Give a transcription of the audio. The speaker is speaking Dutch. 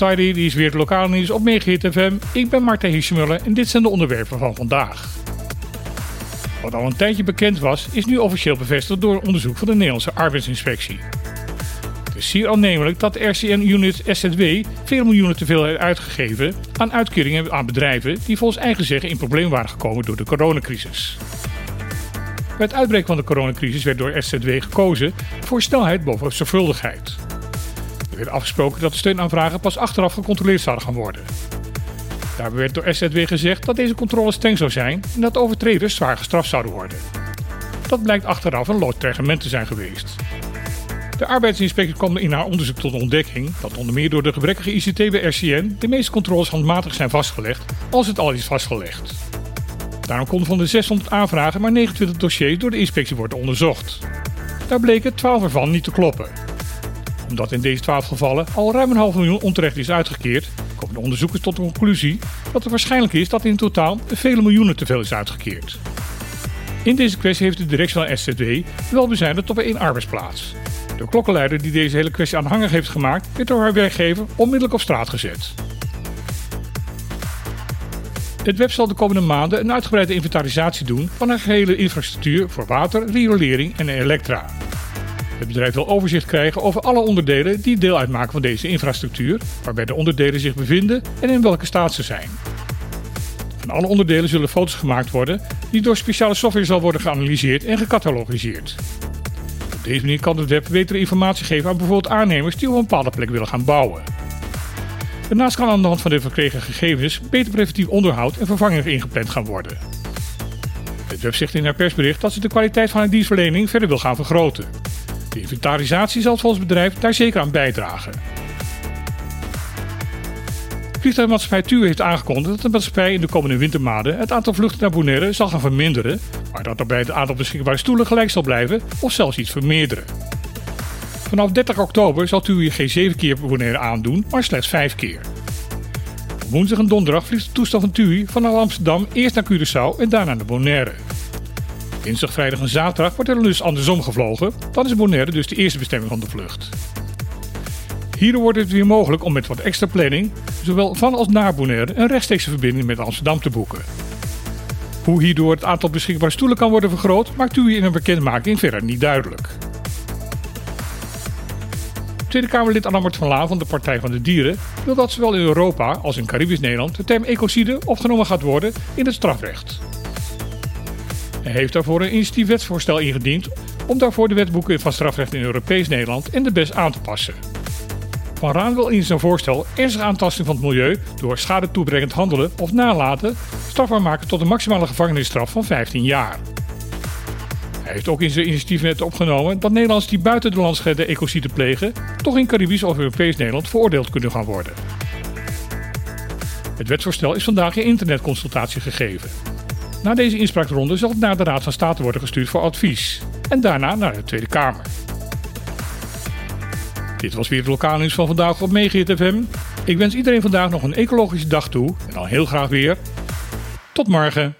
Tidy, die is weer het lokale nieuws op Megahit FM. Ik ben Marta Hirschmuller en dit zijn de onderwerpen van vandaag. Wat al een tijdje bekend was, is nu officieel bevestigd door een onderzoek van de Nederlandse Arbeidsinspectie. Het is zeer aannemelijk dat de RCN-unit SZW veel miljoenen te veel heeft uitgegeven aan uitkeringen aan bedrijven die volgens eigen zeggen in problemen waren gekomen door de coronacrisis. Bij het uitbreken van de coronacrisis werd door SZW gekozen voor snelheid boven zorgvuldigheid. Er werd afgesproken dat de steunaanvragen pas achteraf gecontroleerd zouden gaan worden. Daarbij werd door SZW gezegd dat deze controle streng zou zijn en dat overtreders zwaar gestraft zouden worden. Dat blijkt achteraf een lood te zijn geweest. De arbeidsinspectie kwam in haar onderzoek tot de ontdekking dat onder meer door de gebrekkige ICT bij RCN de meeste controles handmatig zijn vastgelegd, als het al is vastgelegd. Daarom konden van de 600 aanvragen maar 29 dossiers door de inspectie worden onderzocht. Daar bleken 12 ervan niet te kloppen. Omdat in deze 12 gevallen al ruim een half miljoen onterecht is uitgekeerd, komen de onderzoekers tot de conclusie dat het waarschijnlijk is dat in totaal vele miljoenen te veel is uitgekeerd. In deze kwestie heeft de directie van SZW wel op één arbeidsplaats. De klokkenleider die deze hele kwestie aanhangig heeft gemaakt, werd door haar werkgever onmiddellijk op straat gezet. Het web zal de komende maanden een uitgebreide inventarisatie doen van haar gehele infrastructuur voor water, riolering en elektra. Het bedrijf wil overzicht krijgen over alle onderdelen die deel uitmaken van deze infrastructuur, waarbij de onderdelen zich bevinden en in welke staat ze zijn. Van alle onderdelen zullen foto's gemaakt worden die door speciale software zal worden geanalyseerd en gecatalogiseerd. Op deze manier kan het web betere informatie geven aan bijvoorbeeld aannemers die op een bepaalde plek willen gaan bouwen. Daarnaast kan aan de hand van de verkregen gegevens beter preventief onderhoud en vervanging ingepland gaan worden. Het web zegt in haar persbericht dat ze de kwaliteit van haar dienstverlening verder wil gaan vergroten. De inventarisatie zal volgens het bedrijf daar zeker aan bijdragen. Vliegtuigmaatschappij TUI heeft aangekondigd dat de maatschappij in de komende wintermaanden het aantal vluchten naar Bonaire zal gaan verminderen, maar dat daarbij het aantal beschikbare stoelen gelijk zal blijven of zelfs iets vermeerderen. Vanaf 30 oktober zal TUI geen 7 keer Bonaire aandoen, maar slechts 5 keer. woensdag en donderdag vliegt de toestel van TUI vanaf Amsterdam eerst naar Curaçao en daarna naar Bonaire. Dinsdag, vrijdag en zaterdag wordt er dus andersom gevlogen. Dan is Bonaire dus de eerste bestemming van de vlucht. Hierdoor wordt het weer mogelijk om met wat extra planning, zowel van als naar Bonaire, een rechtstreekse verbinding met Amsterdam te boeken. Hoe hierdoor het aantal beschikbare stoelen kan worden vergroot, maakt u in een bekendmaking verder niet duidelijk. Tweede Kamerlid Anna van Laan van de Partij van de Dieren wil dat zowel in Europa als in Caribisch Nederland de term ecocide opgenomen gaat worden in het strafrecht. Hij heeft daarvoor een initiatiefwetsvoorstel ingediend om daarvoor de wetboeken van strafrecht in Europees Nederland en de BES aan te passen. Van Raan wil in zijn voorstel ernstige aantasting van het milieu door schade toebrengend handelen of nalaten strafbaar maken tot een maximale gevangenisstraf van 15 jaar. Hij heeft ook in zijn initiatiefwet opgenomen dat Nederlanders die buiten de landsgrenzen ecocide plegen, toch in Caribisch of Europees Nederland veroordeeld kunnen gaan worden. Het wetsvoorstel is vandaag in internetconsultatie gegeven. Na deze inspraakronde zal het naar de Raad van State worden gestuurd voor advies en daarna naar de Tweede Kamer. Dit was weer het lokale nieuws van vandaag op Megahit FM. Ik wens iedereen vandaag nog een ecologische dag toe en dan heel graag weer. Tot morgen.